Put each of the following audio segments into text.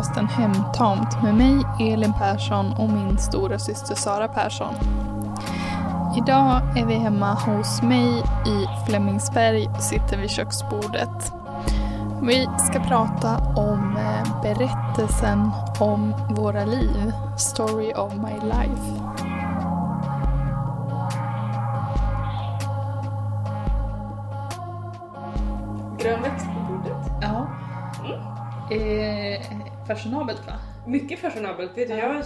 podcasten Hemtamt med mig Elin Persson och min stora syster Sara Persson. Idag är vi hemma hos mig i Flemingsberg och sitter vid köksbordet. Vi ska prata om eh, berättelsen om våra liv, Story of my life. Fashionabelt va? Mycket fashionabelt. Vet du, jag har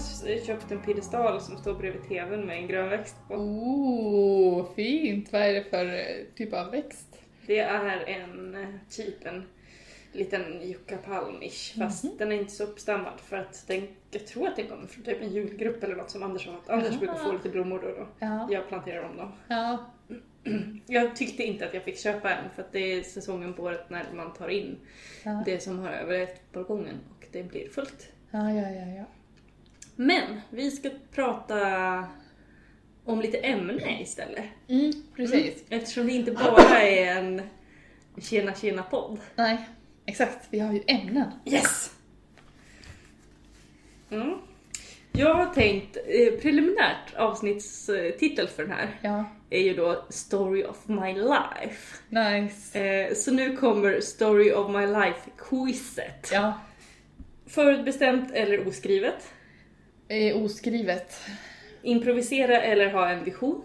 köpt en piedestal som står bredvid tvn med en grön växt på. Oh, fint! Vad är det för eh, typ av växt? Det är en eh, typ en liten yuccapalm-ish fast den är inte så uppstammad för att den, jag tror att den kommer från typ en julgrupp eller något som Anders har haft. Anders Aha. brukar få lite blommor då då. Ja. Jag planterar om dem. Ja. Jag tyckte inte att jag fick köpa en för att det är säsongen på året när man tar in Ja. det som har överlevt balkongen och det blir fullt. Ja, ja, ja, ja. Men vi ska prata om lite ämne istället. Mm, precis. Eftersom det inte bara är en tjena tjena podd. Nej, exakt. Vi har ju ämnen. Yes! Mm. Jag har tänkt, eh, preliminärt avsnittstitel för den här Ja. är ju då Story of my life. Nice. Eh, så nu kommer Story of my life-quizet. Ja. Förutbestämt eller oskrivet? Eh, oskrivet. Improvisera eller ha en vision?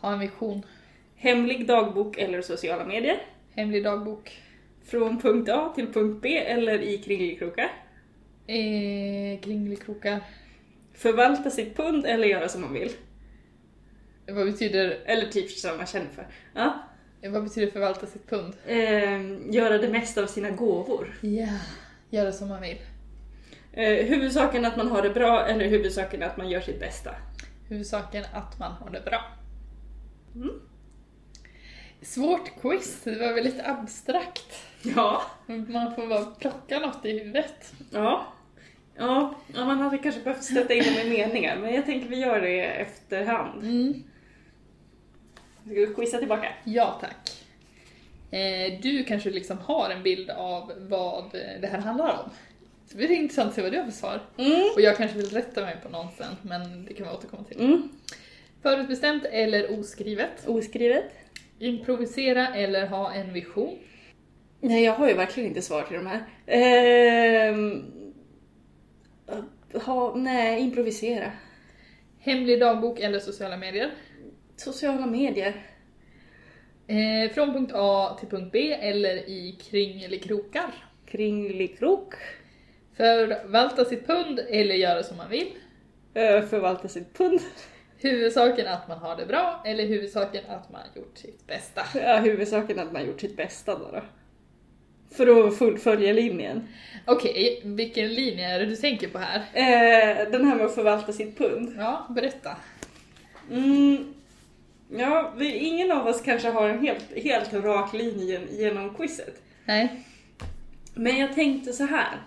Ha en vision. Hemlig dagbok eller sociala medier? Hemlig dagbok. Från punkt A till punkt B eller i kringelikrokar? Eh, kringelikrokar. Förvalta sitt pund eller göra som man vill? Vad betyder, Eller typ som man känner för. Ja. eh, vad betyder förvalta sitt pund? Eh, göra det mesta av sina gåvor. Ja. Göra som man vill. Eh, huvudsaken att man har det bra eller huvudsaken att man gör sitt bästa? Huvudsaken att man har det bra. Mm. Svårt quiz, det var väl lite abstrakt. Ja. Man får bara plocka något i huvudet. Ja. Ja, ja, man hade kanske behövt sätta in dem i meningar, men jag tänker vi gör det efterhand. Mm. Ska du quizza tillbaka? Ja tack. Eh, du kanske liksom har en bild av vad det här handlar om. Det blir intressant att se vad du har för svar. Mm. Och jag kanske vill rätta mig på någon sen, men det kan vi återkomma till. Mm. Förutbestämt eller oskrivet? Oskrivet? Improvisera eller ha en vision? Nej, jag har ju verkligen inte svar till de här. Ehm, ha, nej, improvisera. Hemlig dagbok eller sociala medier? Sociala medier. Eh, från punkt A till punkt B eller i kringelikrokar? Kringelikrok. Förvalta sitt pund eller göra som man vill? Eh, förvalta sitt pund. Huvudsaken att man har det bra eller huvudsaken att man gjort sitt bästa? Ja, huvudsaken att man gjort sitt bästa då. då. För att fullfölja linjen. Okej, vilken linje är det du tänker på här? Eh, den här med att förvalta sitt pund. Ja, berätta. Mm, ja, vi, ingen av oss kanske har en helt, helt rak linje genom quizet. Nej. Men jag tänkte så här.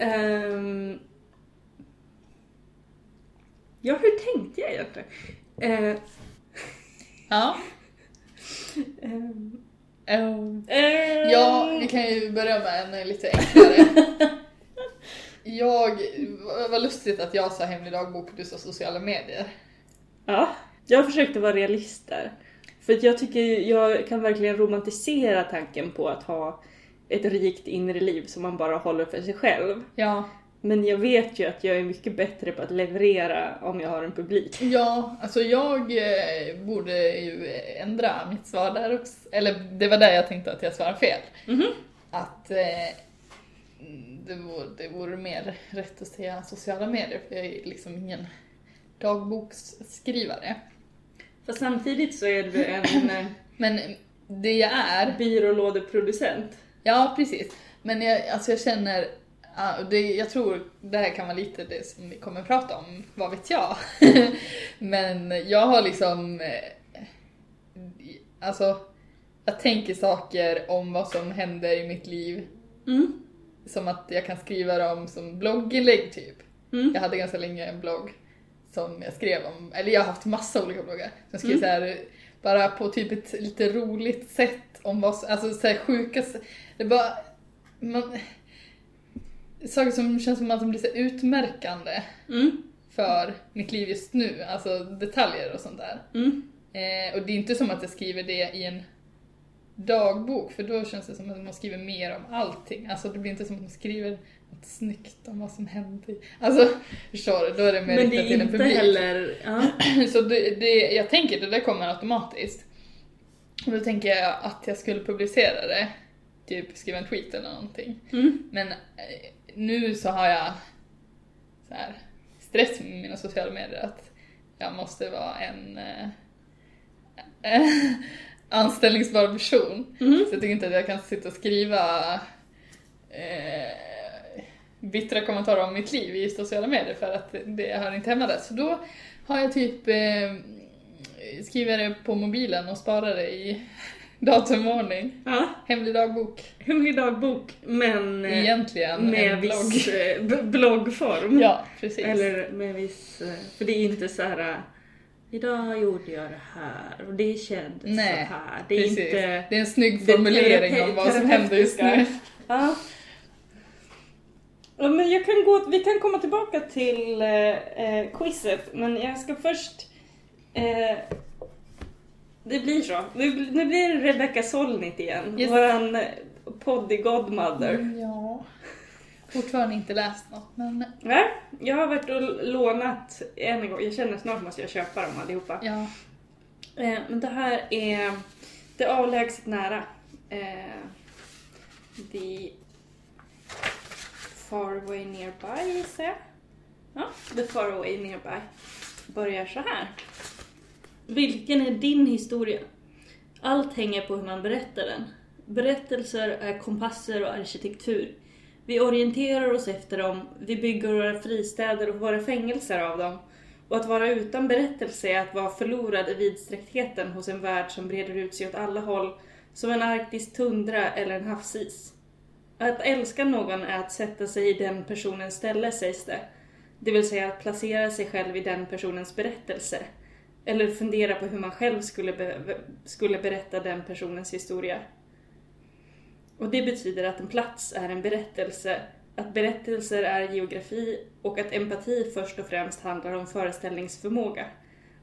Ehm, ja, hur tänkte jag egentligen? Eh, Ja. Um, ehm, ja, vi kan ju börja med en lite enklare. Jag, vad lustigt att jag sa hemlig dagbok och du sa sociala medier. Ja, jag försökte vara realist där. För jag tycker jag kan verkligen romantisera tanken på att ha ett rikt inre liv som man bara håller för sig själv. Ja. Men jag vet ju att jag är mycket bättre på att leverera om jag har en publik. Ja, alltså jag eh, borde ju ändra mitt svar där också. Eller det var där jag tänkte att jag svarade fel. Mhm. Att eh, det, vore, det vore mer rätt att säga sociala medier för jag är liksom ingen dagboksskrivare. Fast samtidigt så är du en Men det jag är, byrålådeproducent. Ja precis. Men jag, alltså jag känner, det, jag tror det här kan vara lite det som vi kommer prata om, vad vet jag. Men jag har liksom, eh, alltså jag tänker saker om vad som händer i mitt liv Mm. som att jag kan skriva dem som blogginlägg typ. Mm. Jag hade ganska länge en blogg som jag skrev om, eller jag har haft massa olika bloggar. Som skrev Mm. så här, bara på typ ett lite roligt sätt om vad som- alltså så här sjuka, det bara, man, saker som känns som att de blir så utmärkande Mm. för mitt liv just nu, alltså detaljer och sånt där. Mm. Eh, och det är inte som att jag skriver det i en dagbok, för då känns det som att man skriver mer om allting. Alltså det blir inte som att man skriver snyggt om vad som hände. Alltså, förstår du? Då är det mer Men det riktat är till en inte publik. heller... Ja. Så det, det, jag tänker det där kommer automatiskt. Och då tänker jag att jag skulle publicera det, typ skriva en tweet eller någonting. Mm. Men eh, nu så har jag så här, stress med mina sociala medier att jag måste vara en eh, anställningsbar person. Mm. Så jag tycker inte att jag kan sitta och skriva eh, bittra kommentarer om mitt liv i sociala medier för att det hör inte hemma där. Så då har jag typ eh, skriver det på mobilen och sparar det i datumordning. Ja. Hemlig dagbok. Hemlig dagbok, men eh, Egentligen med en blogg. viss eh, b- bloggform. Ja, precis. Eller med viss... eh, För det är inte så här... eh, Idag gjorde jag det här och det kändes Nej, så här. Det är precis. inte... Det är en snygg formulering om vad som händer just nu. Ja. Ja. men jag kan gå, vi kan komma tillbaka till eh, eh, quizet, men jag ska först... Eh, det blir så. Nu, nu blir det Rebecca Solnit igen. Yes. Våran eh, poddy godmother. Mm, Ja. Fortfarande inte läst något, men Nej, jag har varit och lånat en gång. Jag känner snart måste jag köpa dem allihopa. ja. Eh, men det här är Det avlägset nära. Eh, the Faraway nearby gissar jag. Ja, The Faraway nearby. Börjar så här. Vilken är din historia? Allt hänger på hur man berättar den. Berättelser är kompasser och arkitektur. Vi orienterar oss efter dem, vi bygger våra fristäder och våra fängelser av dem. Och att vara utan berättelse är att vara förlorad i vidsträcktheten hos en värld som breder ut sig åt alla håll, som en arktisk tundra eller en havsis. Att älska någon är att sätta sig i den personens ställe, sägs det. Det vill säga att placera sig själv i den personens berättelse. Eller fundera på hur man själv skulle, be- skulle berätta den personens historia. Och det betyder att en plats är en berättelse, att berättelser är geografi och att empati först och främst handlar om föreställningsförmåga.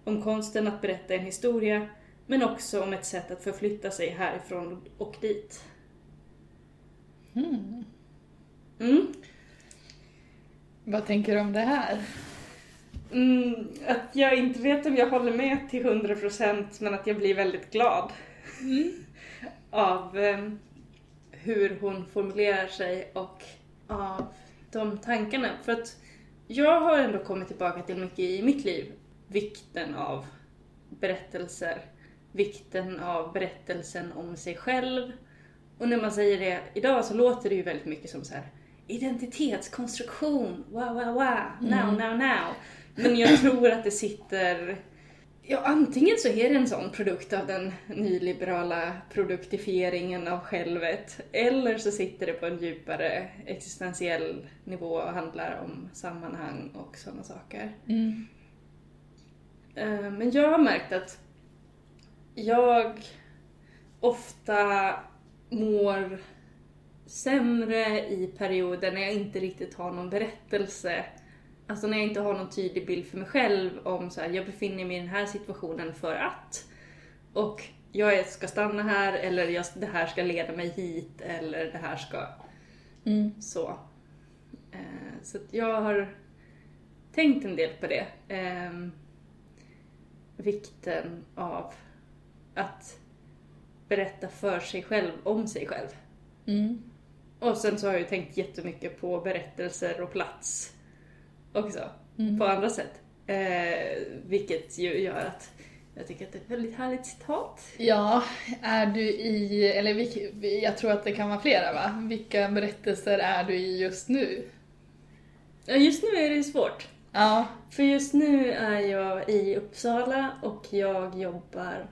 Om konsten att berätta en historia, men också om ett sätt att förflytta sig härifrån och dit. Mm. Mm. Vad tänker du om det här? Mm, att jag inte vet om jag håller med till 100% men att jag blir väldigt glad av eh, hur hon formulerar sig och av de tankarna. För att jag har ändå kommit tillbaka till mycket i mitt liv. Vikten av berättelser, vikten av berättelsen om sig själv. Och när man säger det idag så låter det ju väldigt mycket som så här identitetskonstruktion, wow, wow, wow, now, now, now. Men jag tror att det sitter Ja, antingen så är det en sån produkt av den nyliberala produktifieringen av självet, eller så sitter det på en djupare existentiell nivå och handlar om sammanhang och sådana saker. Mm. Eh, Men jag har märkt att jag ofta mår sämre i perioder när jag inte riktigt har någon berättelse. Alltså när jag inte har någon tydlig bild för mig själv om så här, jag befinner mig i den här situationen för att. Och jag ska stanna här eller jag, det här ska leda mig hit eller det här ska Mm. så. Eh, så jag har tänkt en del på det. Ehm, vikten av att berätta för sig själv om sig själv. Mm. Och sen så har jag ju tänkt jättemycket på berättelser och plats också, Mm. på andra sätt. Eh, vilket ju gör att jag tycker att det är ett väldigt härligt citat. Ja, är du i, eller vilk, jag tror att det kan vara flera va? Vilka berättelser är du i just nu? Ja, Just nu är det ju svårt. Ja. För just nu är jag i Uppsala och jag jobbar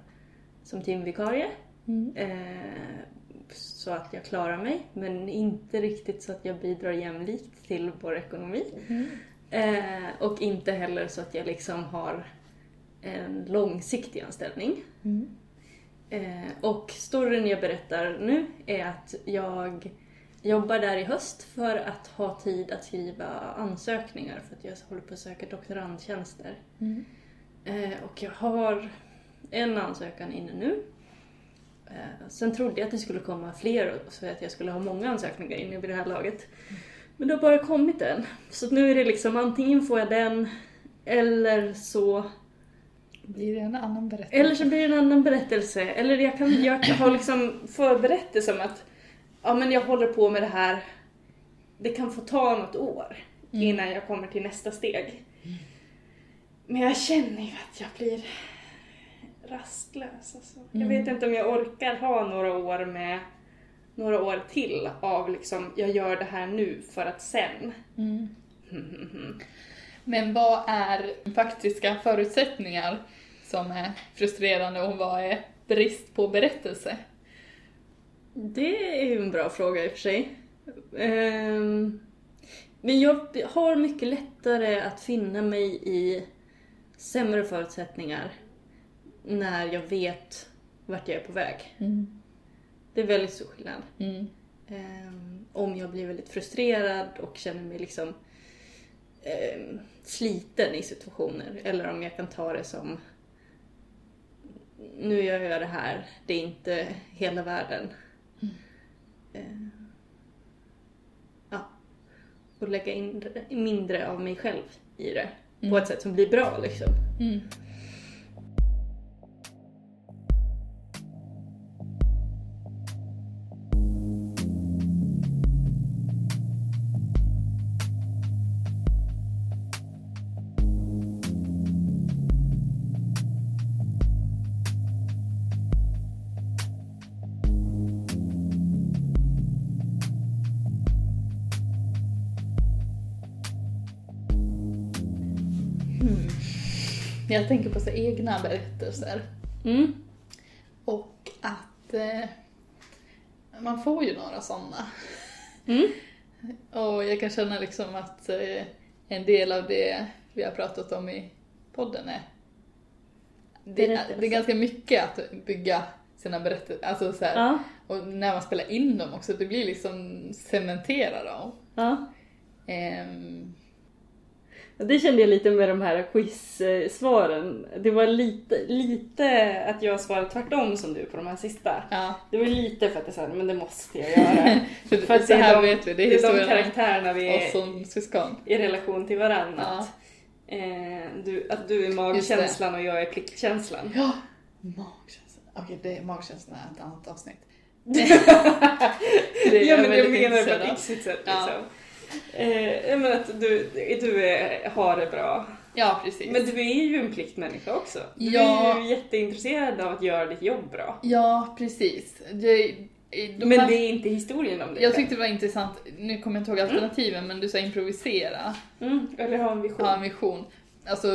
som timvikarie. Mm. Eh, så att jag klarar mig, men inte riktigt så att jag bidrar jämlikt till vår ekonomi. Mm. Eh, och inte heller så att jag liksom har en långsiktig anställning. Mm. Eh, och storyn jag berättar nu är att jag jobbar där i höst för att ha tid att skriva ansökningar för att jag håller på att söka doktorandtjänster. Mm. Eh, och jag har en ansökan inne nu. Eh, sen trodde jag att det skulle komma fler så att jag skulle ha många ansökningar inne vid det här laget. Men det har bara kommit en. Så nu är det liksom antingen får jag den eller så Blir det en annan berättelse? eller så blir det en annan berättelse. Eller jag kan jag har liksom förberett det som att ja, men jag håller på med det här. Det kan få ta något år Mm. innan jag kommer till nästa steg. Men jag känner ju att jag blir rastlös. Alltså. Jag Mm. vet inte om jag orkar ha några år med några år till av liksom, jag gör det här nu för att sen. Mm. Men vad är faktiska förutsättningar som är frustrerande och vad är brist på berättelse? Det är ju en bra fråga i och för sig. Ehm, Men jag har mycket lättare att finna mig i sämre förutsättningar när jag vet vart jag är på väg. Mm. Det är väldigt stor skillnad. Mm. Ehm, om jag blir väldigt frustrerad och känner mig liksom ehm, sliten i situationer. Eller om jag kan ta det som nu gör jag det här, det är inte hela världen. Ehm, ja. Och lägga in mindre av mig själv i det. På Mm. ett sätt som blir bra liksom. Jag tänker på så egna berättelser. Mm. Och att eh, man får ju några sådana. Mm. Och jag kan känna liksom att eh, en del av det vi har pratat om i podden är det, Berättelser. det är ganska mycket att bygga sina berättelser, alltså så här, Ja. och när man spelar in dem också, det blir liksom cementera dem. ja. Ehm, Det kände jag lite med de här quiz-svaren. Det var lite, lite att jag svarade tvärtom som du på de här sista. ja, Det var lite för att jag sa men det måste jag göra. för, för att det är här de, vet vi, det är det är de karaktärerna vi är som syskon. i relation till varandra. Ja. Eh, du, att du är magkänslan och jag är pliktkänslan. Ja, magkänslan. Okej, det är magkänslan är ett annat avsnitt. Det ja men jag menar på ett yxigt sätt Ja. Eh, menar att du, du är, har det bra. Ja, precis. Men du är ju en pliktmänniska också. Du Ja. är ju jätteintresserad av att göra ditt jobb bra. Ja, precis. Det, de Men här- det är inte historien om dig Jag tyckte det var intressant, nu kommer jag inte ihåg alternativen, men du sa improvisera, Mm, eller ha en vision. ha en vision. Alltså,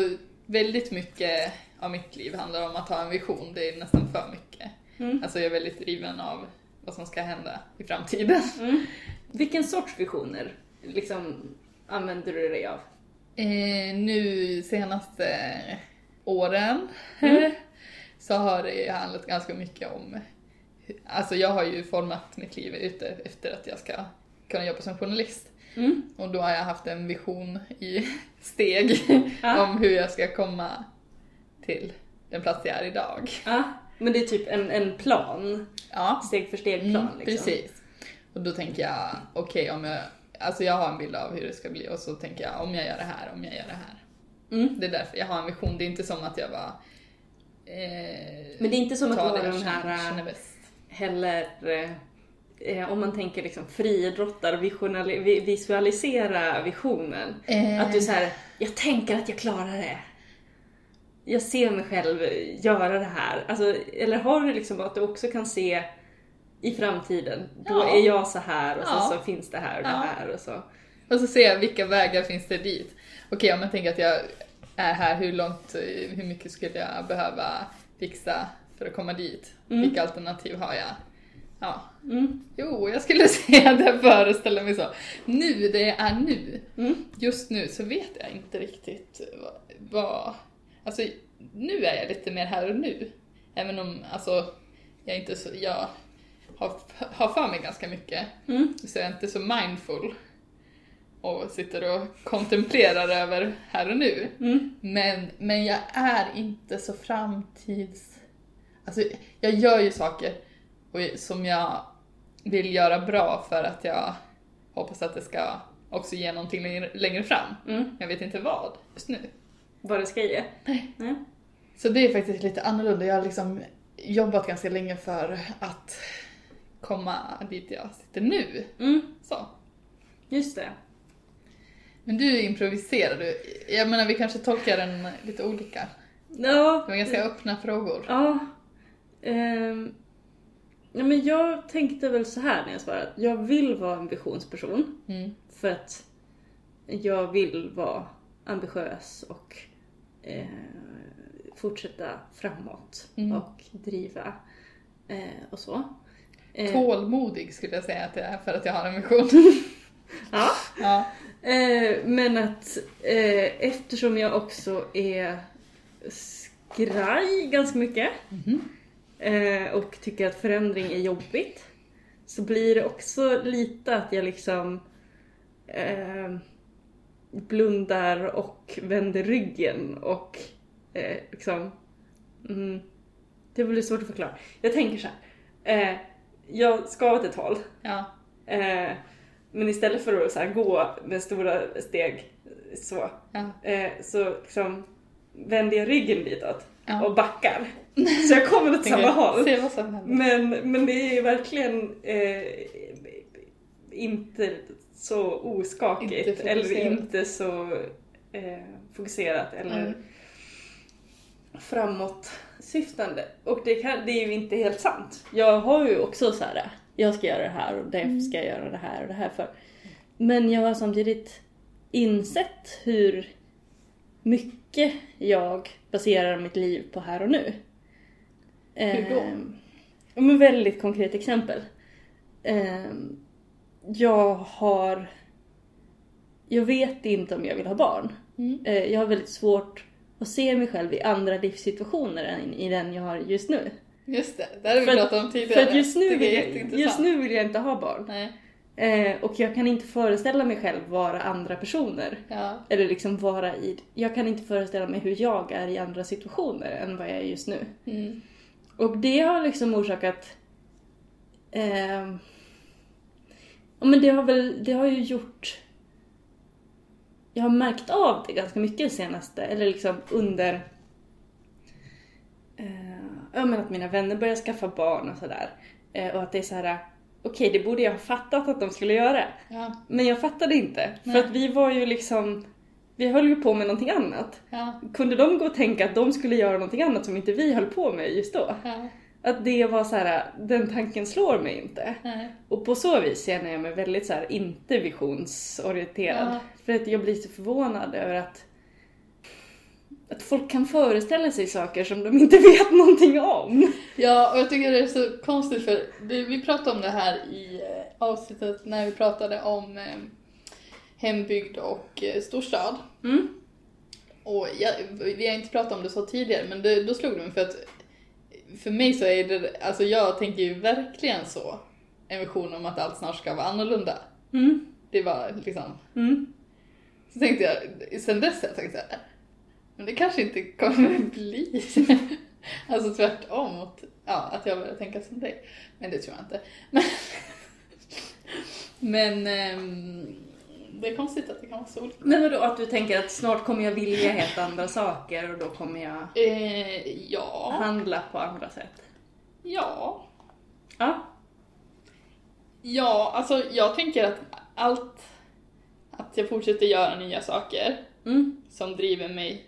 väldigt mycket av mitt liv handlar om att ha en vision, det är nästan för mycket. Mm. Alltså jag är väldigt driven av vad som ska hända i framtiden. Mm. Vilken sorts visioner liksom, använder du dig av? Eh, nu senaste åren Mm. så har det handlat ganska mycket om... Alltså jag har ju format mitt liv ute efter att jag ska kunna jobba som journalist. Mm. Och då har jag haft en vision i steg Ja. om hur jag ska komma till den plats jag är idag. Ja, men det är typ en, en plan. Ja, Steg för steg plan mm, liksom. precis. Och då tänker jag, okej om jag... Alltså jag har en bild av hur det ska bli och så tänker jag om jag gör det här, om jag gör det här. Mm. Det är därför jag har en vision. Det är inte som att jag bara... Eh, Men det är inte som att det jag den här bäst. heller eh, eh, om man tänker liksom friidrottar, visionali- vi- visualisera visionen. Eh. Att du så här, jag tänker att jag klarar det. Jag ser mig själv göra det här. Alltså, eller har du liksom att du också kan se i framtiden, då Ja. är jag så här och Ja. så, så finns det här och det här och så. Och så ser jag vilka vägar finns det dit. Okej, om jag tänker att jag är här, hur långt, hur mycket skulle jag behöva fixa för att komma dit? Mm. Vilka alternativ har jag? Ja. Mm. Jo, jag skulle säga det föreställa mig så. Nu, det jag är nu, Mm. just nu så vet jag inte riktigt vad, vad... Alltså, nu är jag lite mer här och nu. Även om, alltså, jag inte så... Jag har, har för mig ganska mycket. Mm. Så jag är inte så mindful och sitter och kontemplerar över här och nu. Mm. Men, men jag är inte så framtids... Alltså, jag gör ju saker som jag vill göra bra för att jag hoppas att det ska också ge någonting längre, längre fram. Mm. Jag vet inte vad just nu. Vad det ska ge. Nej. Nej. Så det är faktiskt lite annorlunda. Jag har liksom jobbat ganska länge för att komma dit jag sitter nu. Mm. Så. Just det. Men du improviserar du. Jag menar vi kanske tolkar den lite olika. Ja. Det var ganska öppna frågor. Ja. Ehm. Ja, men jag tänkte väl så här när jag svarade. Jag vill vara en visionsperson. Mm. För att jag vill vara ambitiös och eh, fortsätta framåt Mm. och driva eh, och så. Eh, Tålmodig skulle jag säga att jag är för att jag har en vision. Ja. ja. Eh, men att eh, eftersom jag också är skraj ganska mycket Mhm. eh, och tycker att förändring är jobbigt så blir det också lite att jag liksom eh, blundar och vänder ryggen och eh, liksom mm, det blir svårt att förklara. Jag tänker så här. Jag ska åt ett håll ja. Eh, men istället för att så gå med stora steg så, ja. eh, så liksom vänder jag ryggen ditåt Ja. och backar. Så jag kommer åt samma håll. Men, men det är verkligen eh, inte så oskakigt Inte eller inte så eh, fokuserat eller Mm. Framåtsyftande. Och det, kan, det är ju inte helt sant. Jag har ju också så här, jag ska göra det här och därför ska jag göra det här och det här för. Men jag har samtidigt insett hur mycket jag baserar mitt liv på här och nu. Hur då? Ja, men väldigt konkret exempel. Ehm, jag har... Jag vet inte om jag vill ha barn. Mm. Eh, jag har väldigt svårt att se mig själv i andra livssituationer än i den jag har just nu. Just det, det har vi pratat om tidigare. För att just nu, vill just nu vill jag inte ha barn. Eh, och jag kan inte föreställa mig själv vara andra personer. Ja. Eller liksom vara i... Jag kan inte föreställa mig hur jag är i andra situationer än vad jag är just nu. Mm. Och det har liksom orsakat... ja men det har väl, det har ju gjort... Jag har märkt av det ganska mycket senaste, eller liksom under... Ja men att mina vänner börjar skaffa barn och sådär. Eh, och att det är så här. okej det borde jag ha fattat att de skulle göra. Ja. Men jag fattade inte. Nej. För att vi var ju liksom... Vi höll ju på med någonting annat. Ja. Kunde de gå och tänka att de skulle göra någonting annat som inte vi höll på med just då? Ja. Att det var så här, den tanken slår mig inte. Nej. Och på så vis känner jag mig väldigt så här, inte visionsorienterad. Ja. För att jag blir så förvånad över att, att folk kan föreställa sig saker som de inte vet någonting om. Ja, och jag tycker det är så konstigt för vi pratade om det här i eh, avsnittet när vi pratade om eh, hembygd och eh, storstad. Mm. Och jag, vi har inte pratat om det så tidigare, men det, då slog det mig för att för mig så är det, alltså jag tänker ju verkligen så, en vision om att allt snart ska vara annorlunda. Mm. Det var liksom, Mm. så tänkte jag, sen dess har jag tänkt så här, men det kanske inte kommer bli. alltså tvärtom mot, ja, att jag börjar tänka som dig. Men det tror jag inte. Men, men ehm, det är konstigt att det kan vara så olika. Men vadå, att du tänker att snart kommer jag vilja helt andra saker och då kommer jag Eh, ja, handla på andra sätt? ja. Ja. Ja, alltså jag tänker att allt, att jag fortsätter göra nya saker Mm. som driver mig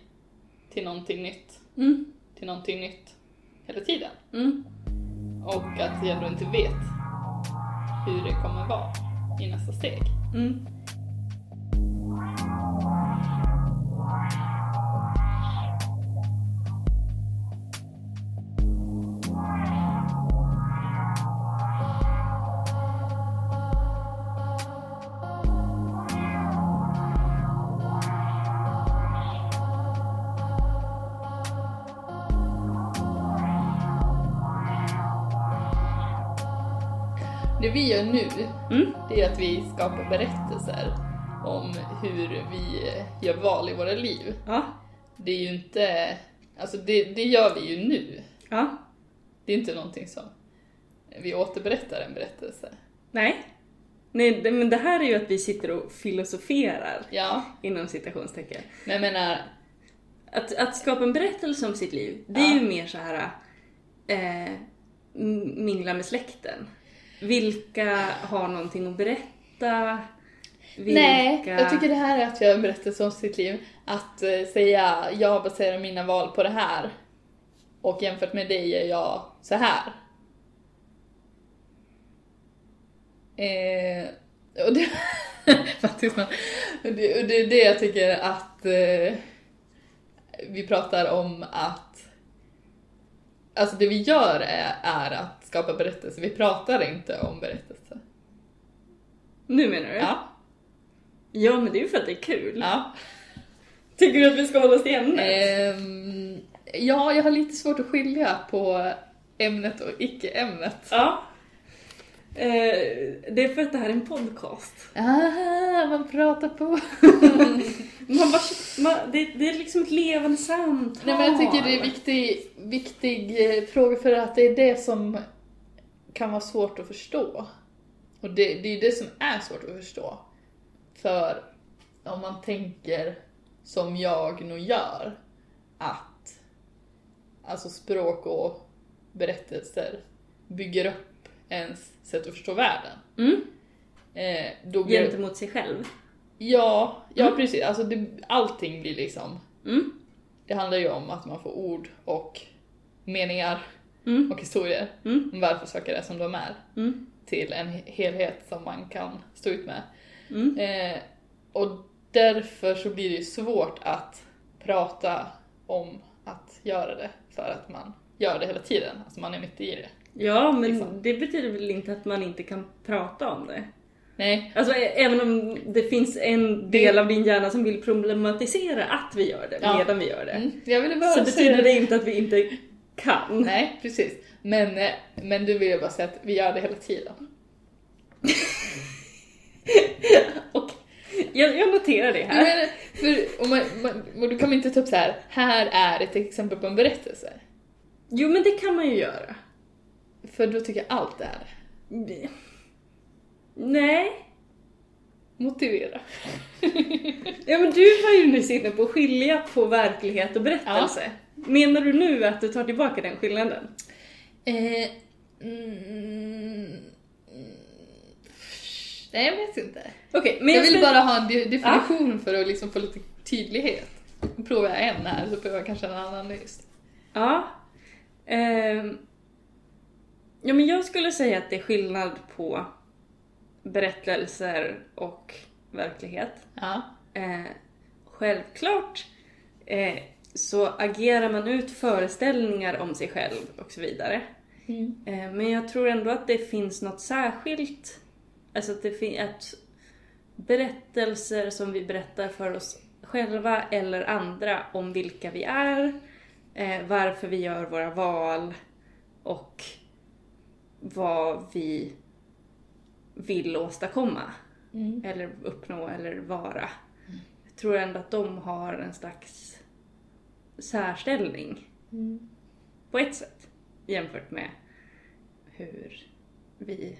till någonting nytt, Mm. till någonting nytt hela tiden. Mm. Och att jag då inte vet hur det kommer vara i nästa steg. Mm. Vi gör nu, Mm. det är att vi skapar berättelser om hur vi gör val i våra liv. Ja. Det är ju inte, alltså det, det gör vi ju nu. Ja. Det är inte någonting som vi återberättar en berättelse. Nej. Nej, det, men det här är ju att vi sitter och filosoferar Ja, inom citationstecken. men jag menar, Att, att skapa en berättelse om sitt liv, det är Ja. ju mer så här eh, mingla med släkten. Vilka har någonting att berätta? Vilka... nej, jag tycker det här är att göra en berättelse om sitt liv. Att eh, säga, jag baserar mina val på det här. Och jämfört med dig är jag så här. Eh, och det, faktiskt, det, det är det jag tycker att eh, vi pratar om att Alltså det vi gör är, är att skapa berättelser, vi pratar inte om berättelser. Nu menar du? Ja, Ja, men det är ju för att det är kul. ja. Tycker du att vi ska hålla oss till ämnet? Ehm, ja, jag har lite svårt att skilja på ämnet och icke-ämnet. Ja. Eh, det är för att det här är en podcast. Ah, man pratar på. Man bara, man, det, det är liksom ett levande samtal. Nej men jag tycker det är viktig, viktig eh, fråga för att det är det som kan vara svårt att förstå. Och det, det är det som är svårt att förstå. För om man tänker som jag nog gör, att alltså språk och berättelser bygger upp ens sätt att förstå världen. Mm. Eh, då blir, Gentemot sig själv. ja, ja Mm. precis. Alltså det, allting blir liksom Mm. det handlar ju om att man får ord och meningar Mm. och historier Mm. om varför saker är som de är Mm. till en helhet som man kan stå ut med. Mm. Eh, och därför så blir det ju svårt att prata om att göra det för att man gör det hela tiden, alltså man är mitt i det. Ja, men Liksom. det betyder väl inte att man inte kan prata om det? Nej, Alltså även om det finns en del av din hjärna som vill problematisera att vi gör det Ja. medan vi gör det. mm, Så betyder det inte att vi inte kan. Nej, precis. Men, eh, men du vill jag bara säga att vi gör det hela tiden. Och jag, jag noterar det här. Men, för, om man, man, och då kan inte ta upp så här. här är ett exempel på en berättelse. Jo, men det kan man ju göra. För då tycker jag allt är det. Nej. Motivera. Ja, men du var ju nyss inne på att skilja på verklighet och berättelse. Menar du nu att du tar tillbaka den skillnaden? Eh, mm, nej, jag vet inte. Okej, men jag vill bara ha en de- definition för att liksom få lite tydlighet. Nu provar jag en här, så provar jag kanske en annan just. Ja. Ehm. ja, men jag skulle säga att det är skillnad på berättelser och verklighet. Ja. Eh, självklart eh, så agerar man ut föreställningar om sig själv och så vidare. Mm. Eh, men jag tror ändå att det finns något särskilt, alltså att det finns att berättelser som vi berättar för oss själva eller andra om vilka vi är, eh, varför vi gör våra val och vad vi vill åstadkomma Mm. eller uppnå eller vara. Jag tror ändå att de har en slags särställning Mm. på ett sätt jämfört med hur vi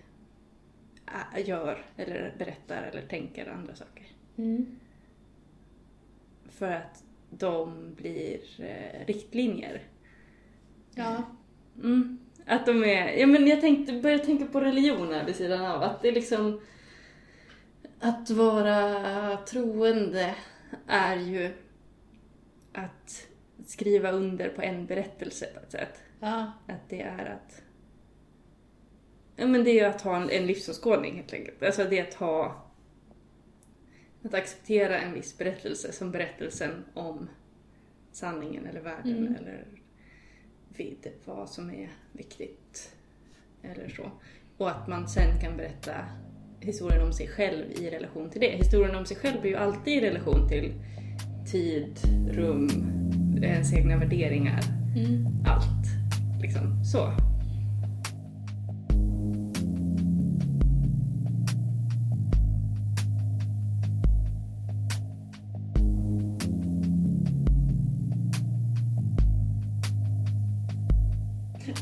gör eller berättar eller tänker andra saker. Mm. För att de blir eh, riktlinjer. Ja. Mm. Att de är, ja men jag tänkte, började tänka på religion här vid sidan av. Att det är liksom, att vara troende är ju att skriva under på en berättelse på ett sätt. Ja. Att det är att... Ja men det är ju att ha en, en livsåskådning helt enkelt. Alltså det är att ha... Att acceptera en viss berättelse som berättelsen om sanningen eller världen Mm. eller vid vad som är viktigt. Eller så. Och att man sen kan berätta historien om sig själv i relation till det. Historien om sig själv är ju alltid i relation till tid, rum, Eh, ens egna värderingar. Mm. Allt. Liksom så.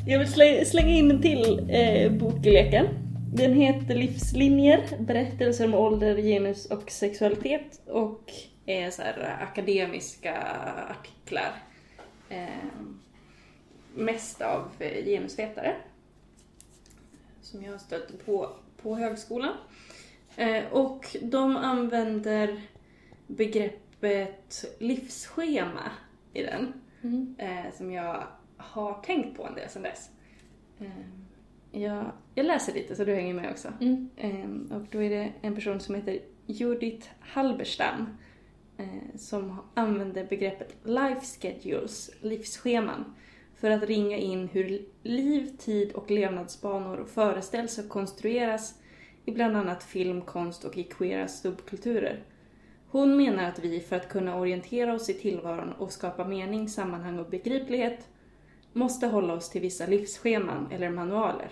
Jag vill slänga in en till eh, bok i leken. Den heter Livslinjer, berättelser om ålder, genus och sexualitet. Och är så här eh, akademiska artiklar. Eh, mest av eh, genusvetare. Som jag har stött på på högskolan. Eh, och de använder begreppet livsschema i den. Mm. Eh, som jag har tänkt på en del sedan dess. Eh, jag, jag läser lite så du hänger med också. Mm. Eh, och då är det en person som heter Judith Halberstam Eh, som använder begreppet life schedules, livsscheman, för att ringa in hur liv, tid och levnadsbanor föreställs och konstrueras i bland annat film, konst och i queera subkulturer. Hon menar att vi för att kunna orientera oss i tillvaron och skapa mening, sammanhang och begriplighet måste hålla oss till vissa livsscheman eller manualer.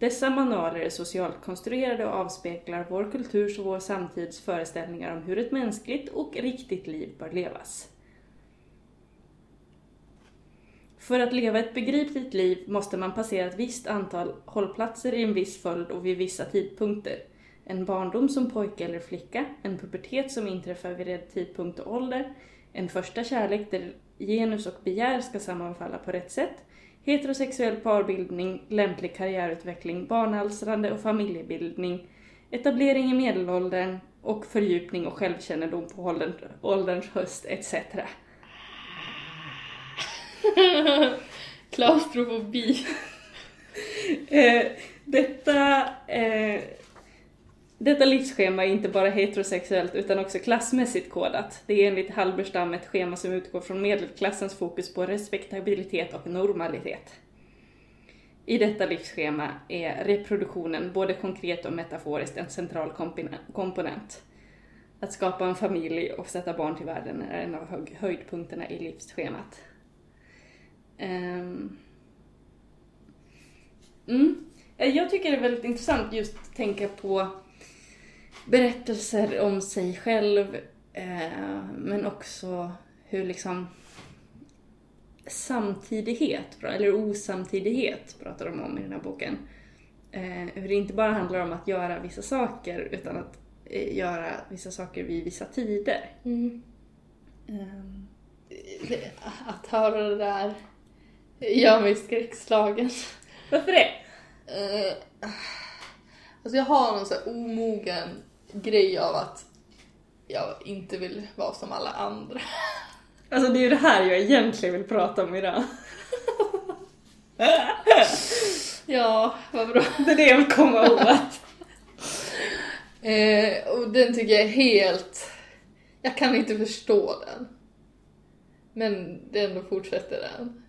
Dessa manualer är socialt konstruerade och avspeglar vår kulturs och vår samtids föreställningar om hur ett mänskligt och riktigt liv bör levas. För att leva ett begripligt liv måste man passera ett visst antal hållplatser i en viss följd och vid vissa tidpunkter. En barndom som pojke eller flicka, en pubertet som inträffar vid rätt tidpunkt och ålder, en första kärlek där genus och begär ska sammanfalla på rätt sätt, heterosexuell parbildning, lämplig karriärutveckling, barnalstrande och familjebildning, etablering i medelåldern och fördjupning och självkännedom på åldern, ålderns höst etc. Klaustrofobi. Eh, detta, eh, detta livsschema är inte bara heterosexuellt utan också klassmässigt kodat. Det är enligt Halberstam ett schema som utgår från medelklassens fokus på respektabilitet och normalitet. I detta livsschema är reproduktionen både konkret och metaforiskt en central komponent. Att skapa en familj och sätta barn till världen är en av höjdpunkterna i livsschemat. Um. Mm. Eh, jag tycker det är väldigt intressant just att tänka på berättelser om sig själv eh, men också hur liksom samtidighet, eller osamtidighet pratar de om i den här boken. Eh, hur det inte bara handlar om att göra vissa saker utan att eh, göra vissa saker vid vissa tider. Mm. Ehm, Det- Att höra det där gör mig skräckslagen. Varför det? Eh, alltså jag har någon så här omogen grej av att jag inte vill vara som alla andra. Alltså det är ju det här jag egentligen vill prata om idag. Ja, vad bra. Det är det jag vill komma åt. Eh, och den tycker jag är helt... Jag kan inte förstå den. Men det ändå fortsätter den.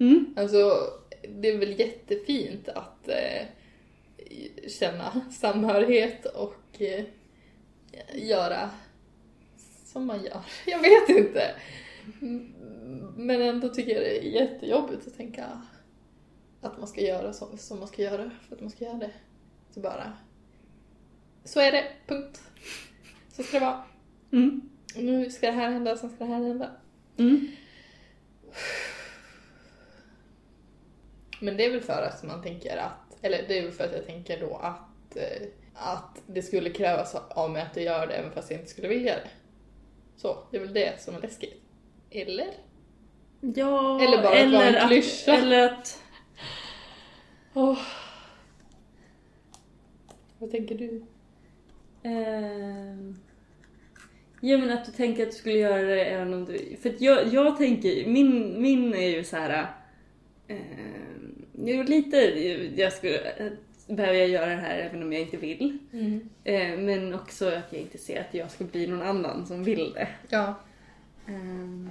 Mm. Alltså, det är väl jättefint att eh, känna samhörighet och eh, göra som man gör. Jag vet inte. Men ändå tycker jag det är jättejobbigt att tänka att man ska göra som, som man ska göra för att man ska göra det. Så bara... Så är det, punkt. Så ska det vara. Mm. Nu ska det här hända, sen ska det här hända. Mm. Men det är väl för att man tänker att, eller det är väl för att jag tänker då att, eh, att det skulle krävas av mig att jag gör det även fast jag inte skulle vilja det. Så, det är väl det som är läskigt. Eller? Ja, Eller bara att vara en klyscha. Eller att... Åh. Vad tänker du? ehm, ja men att du tänker att du skulle göra det även om du... För att jag, jag tänker, min, min är ju så här. ehm, jo lite, jag skulle... Behöver jag göra det här även om jag inte vill? Mm. Eh, men också att jag inte ser att jag ska bli någon annan som vill det. Ja. Ehm,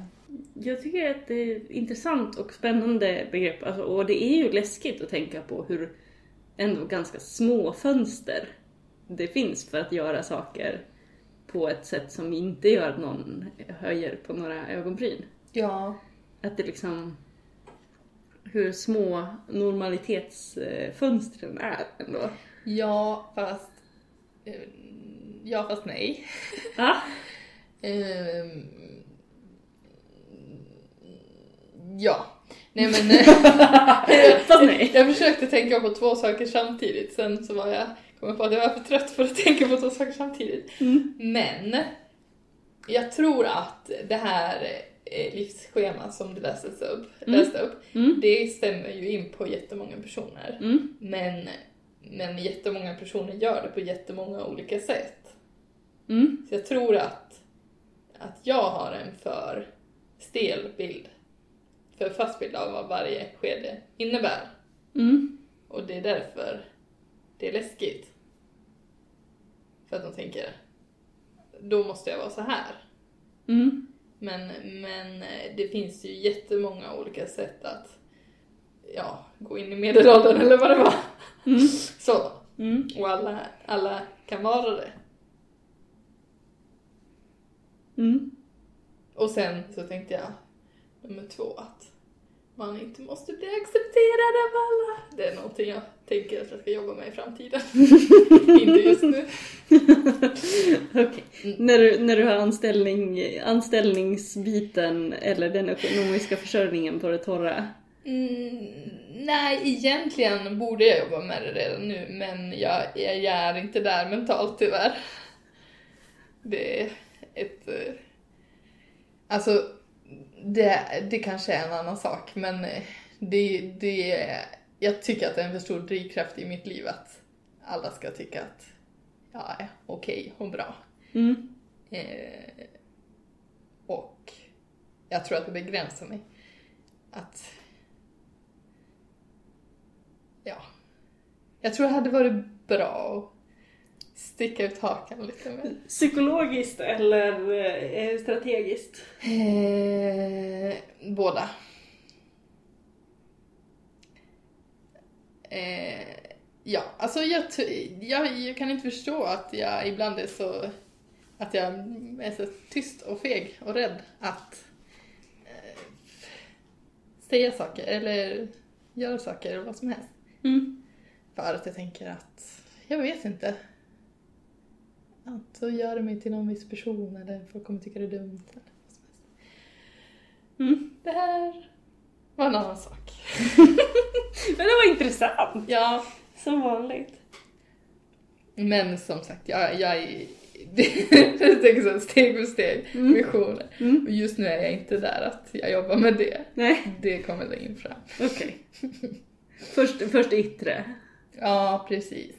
Jag tycker att det är intressant och spännande begrepp alltså, och det är ju läskigt att tänka på hur ändå ganska små fönster det finns för att göra saker på ett sätt som inte gör att någon höjer på några ögonbryn. Ja. Att det liksom hur små normalitetsfönstren är ändå. Ja, fast... eh, Ja, fast nej. Ja. Ehm, ja. Nej men... Fast nej. jag försökte tänka på två saker samtidigt, sen så var jag, kom jag på att jag var för trött för att tänka på två saker samtidigt. Mm. Men, jag tror att det här eh, livsschemat som du läste upp, Mm. läste upp Mm. det stämmer ju in på jättemånga personer. Mm. Men, men jättemånga personer gör det på jättemånga olika sätt. Mm. Så jag tror att, att jag har en för stel bild, för fast bild av vad varje skede innebär. Mm. Och det är därför det är läskigt. För att de tänker, då måste jag vara så här. Mm. Men, men eh, det finns ju jättemånga olika sätt att ja, gå in i medelåldern eller vad det var. Mm. Så. Mm. Och alla, alla kan vara det. Mm. Och sen så tänkte jag, nummer två, att man inte måste bli accepterad av alla. Det är någonting jag tänker att jag ska jobba med i framtiden. inte just nu. Okej. Mm. När, du, när du har anställning, anställningsbiten eller den ekonomiska försörjningen på det torra? Mm, nej, egentligen borde jag jobba med det redan nu, men jag, jag, jag är inte där mentalt tyvärr. Det är ett... eh, Alltså, det, det kanske är en annan sak, men eh, det, det, jag tycker att det är en för stor drivkraft i mitt liv att alla ska tycka att jag är okej och bra. Mm. Eh, och jag tror att det begränsar mig. Att... Ja. Jag tror det hade varit bra sticka ut hakan lite mer. Psykologiskt eller eh, strategiskt? Eh, båda. Eh, ja, alltså jag, jag, jag kan inte förstå att jag ibland är så att jag är så tyst och feg och rädd att eh, säga saker eller göra saker eller vad som helst. Mm. För att jag tänker att, jag vet inte. Att så gör det mig till någon viss person eller folk kommer tycka det är dumt eller vad som helst. Mm. Det här var en annan sak. Men det var intressant! Ja, Som vanligt. men som sagt, jag, jag är... jag tänker så här, steg för steg, Mm. visioner. Mm. Och just nu är jag inte där att jag jobbar med det. Nej, Det kommer längre fram. okej. Först, först yttre. Ja, precis.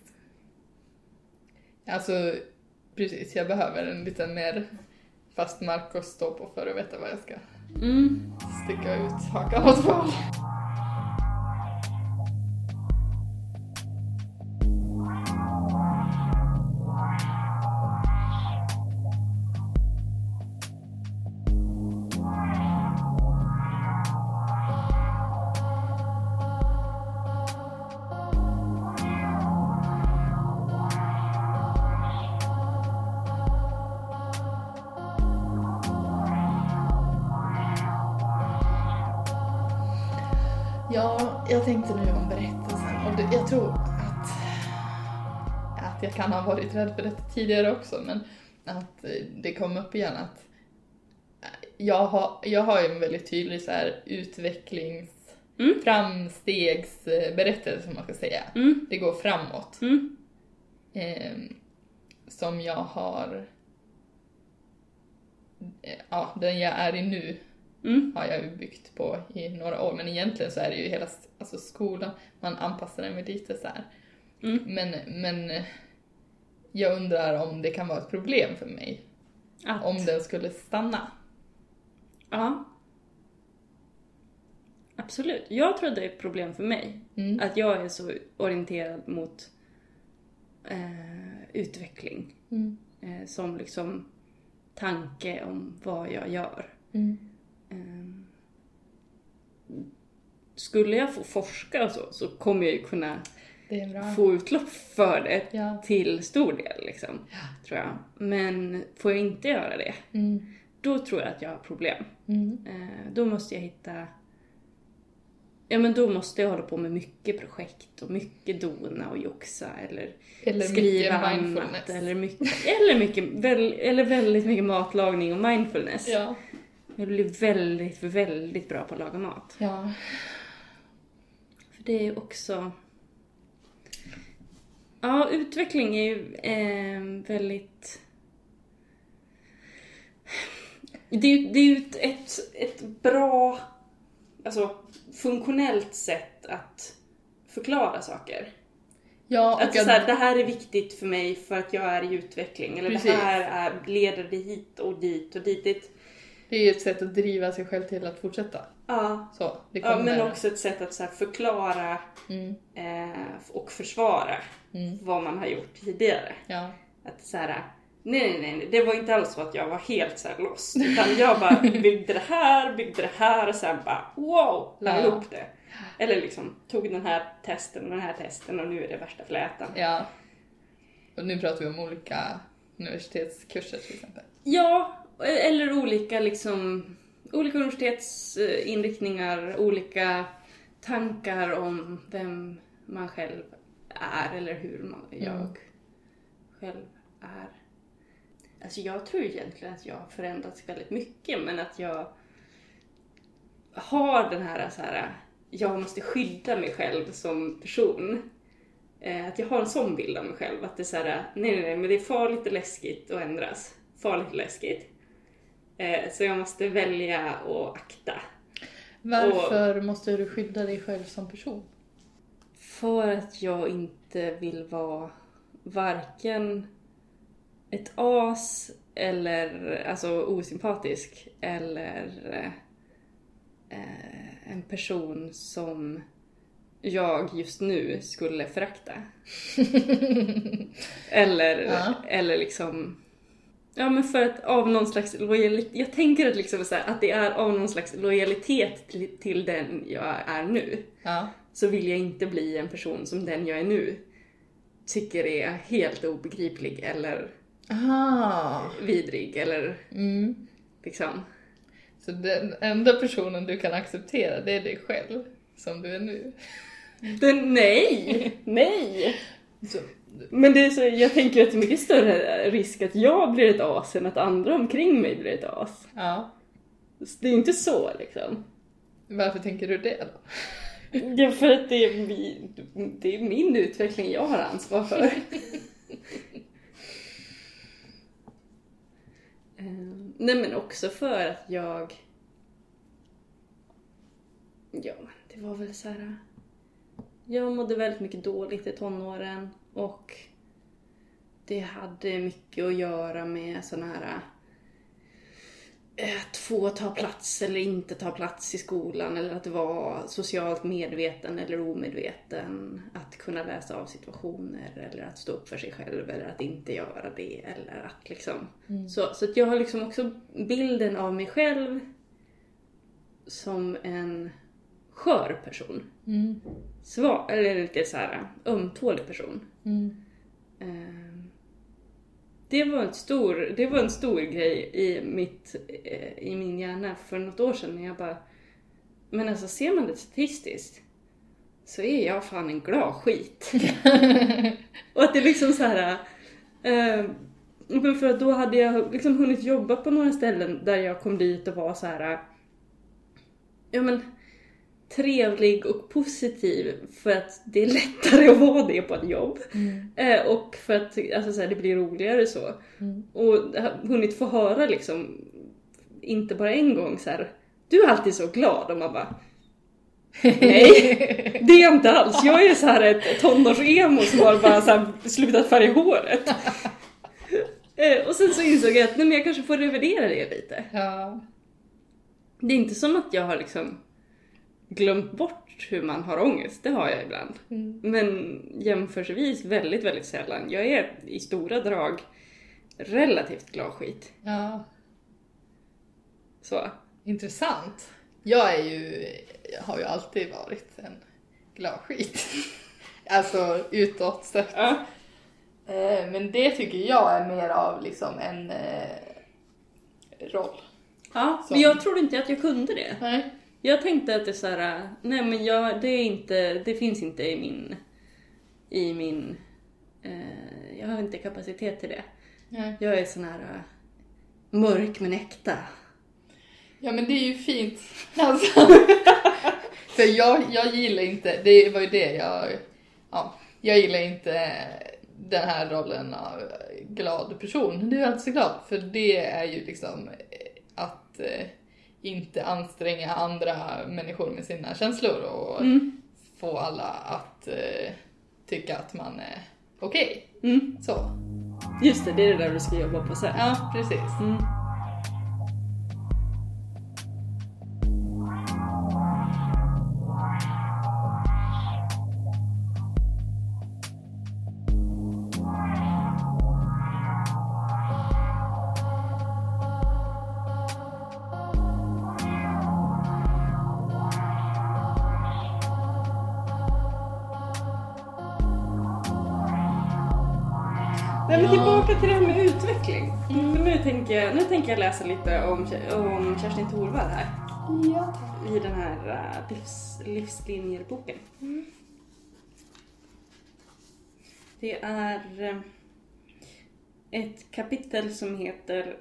Alltså, precis. Jag behöver en lite mer fast mark att stå på för att veta vad jag ska Mm. sticka ut hakan åt för jag tänkte nu om berättelsen och det, jag tror att, att jag kan ha varit rädd för detta tidigare också men att eh, det kom upp igen att eh, jag har, jag har ju en väldigt tydlig så här utvecklings Mm. framstegsberättelse som man ska säga. Mm. Det går framåt. Mm. Ehm, som jag har... eh, Ja, den jag är i nu Mm. har jag ju byggt på i några år, men egentligen så är det ju hela alltså skolan, man anpassar den väl lite så här. Mm. Men, men jag undrar om det kan vara ett problem för mig, Att. om den skulle stanna. Ja. Absolut. Jag tror att det är ett problem för mig. Mm. Att jag är så orienterad mot eh, utveckling. Mm. Eh, som liksom tanke om vad jag gör. Mm. Eh, skulle jag få forska och så, så kommer jag ju kunna få utlopp för det Ja. till stor del liksom. Tror jag. Men får jag inte göra det, Mm. då tror jag att jag har problem. Mm. Eh, då måste jag hitta... Ja men då måste jag hålla på med mycket projekt och mycket dona och joxa eller, Eller skriva annat. Eller, mycket, eller, mycket, väl, eller väldigt mycket matlagning och mindfulness. Ja. Jag blir väldigt, väldigt bra på att laga mat. Ja. För det är ju också... Ja, utveckling är ju eh, väldigt... Det är ju det är ett, ett, ett bra, alltså funktionellt sätt att förklara saker. Ja, och Att så att- här, det här är viktigt för mig för att jag är i utveckling. Eller Precis. det här är, leder det hit och dit och dit. Det är ju ett sätt att driva sig själv till att fortsätta. Ja, Så, det ja men också ett sätt att så förklara Mm, eh, och försvara mm, vad man har gjort tidigare. ja. Att så här, nej, nej, nej, det var inte alls så att jag var helt så här lost. Utan jag bara byggde det här, byggde det här och sen bara wow, la Ja. ihop det. Eller liksom tog den här testen och den här testen och nu är det värsta flätan. ja. Och nu pratar vi om olika universitetskurser till exempel. Ja, eller olika liksom, olika universitetsinriktningar, olika tankar om vem man själv är eller hur man, jag Mm. själv är. Alltså jag tror egentligen att jag har förändrats väldigt mycket men att jag har den här så här, jag måste skydda mig själv som person. Eh, Att jag har en sån bild av mig själv, att det är så här, nej nej nej men det är farligt och läskigt att ändras. Farligt och läskigt. Eh, Så jag måste välja och akta. Varför måste du skydda dig själv som person? För att jag inte vill vara varken ett as eller alltså osympatisk eller eh, en person som jag just nu skulle förakta. eller, Ja. eller liksom Ja men för att av någon slags lojalitet, jag tänker att, liksom så här, att det är av någon slags lojalitet till, till den jag är nu Ja. så vill jag inte bli en person som den jag är nu tycker är helt obegriplig eller Aha. vidrig eller Mm. liksom. Så den enda personen du kan acceptera, det är dig själv, som du är nu. Den, nej! Nej! Så, Men det är så, jag tänker att det är mycket större risk att jag blir ett as än att andra omkring mig blir ett as. ja. Så Det är inte så liksom. Varför tänker du det då? Ja, för att det är, mi, det är min utveckling jag har ansvar för. Ehm, Nej men också för att jag... Ja, det var väl så här. Jag mådde väldigt mycket dåligt i tonåren och det hade mycket att göra med såna här eh, att få ta plats eller inte ta plats i skolan eller att vara socialt medveten eller omedveten. Att kunna läsa av situationer eller att stå upp för sig själv eller att inte göra det eller att liksom. Så, så att jag har liksom också bilden av mig själv som en skör person. Mm. Svag, eller lite så här ömtålig person. Mm. Ehm, Det var, en stor, det var en stor grej i, mitt, eh, i min hjärna för något år sedan när jag bara... Men alltså ser man det statistiskt så är jag fan en glad skit. och att det är liksom så här... Eh, men för att då hade jag liksom hunnit jobba på några ställen där jag kom dit och var så här... Ja men trevlig och positiv för att det är lättare att vara det på ett jobb. Eh, och för att alltså, så här, det blir roligare så. Mm. Och har hunnit få höra liksom, inte bara en gång så här. du är alltid så glad och man bara Nej, det är jag inte alls. Jag är så här ett tonårs-emo som har bara så här slutat färga håret. Eh, och sen så insåg jag att nej, men jag kanske får revidera det lite. Ja. Det är inte som att jag har liksom glömt bort hur man har ångest, det har jag ibland. Mm. Men jämförelsevis väldigt, väldigt sällan. Jag är i stora drag relativt glad skit. ja. Så. Intressant. Jag är ju, jag har ju alltid varit en glad skit. Alltså utåt sett. Ja. Eh, Men det tycker jag är mer av liksom en eh, roll. ja. Men jag trodde inte att jag kunde det. Nej. Jag tänkte att det är så här, nej men jag, det är inte, det finns inte i min, i min, eh, jag har inte kapacitet till det. Nej. Jag är sån här eh, mörk men äkta. Ja men det är ju fint. Alltså. För jag, jag gillar inte, det var ju det jag, ja, jag gillar inte den här rollen av glad person. Du är alltid så glad. För det är ju liksom att eh, inte anstränga andra människor med sina känslor och Mm. få alla att eh, tycka att man är okej. Mm. Så. Just det, det är det där du ska jobba på sen. Ja, precis. Mm. Läsa lite om, om Kerstin Thorvall här. Ja, tack. I den här uh, livs, livslinjer-boken. Det är eh, ett kapitel som heter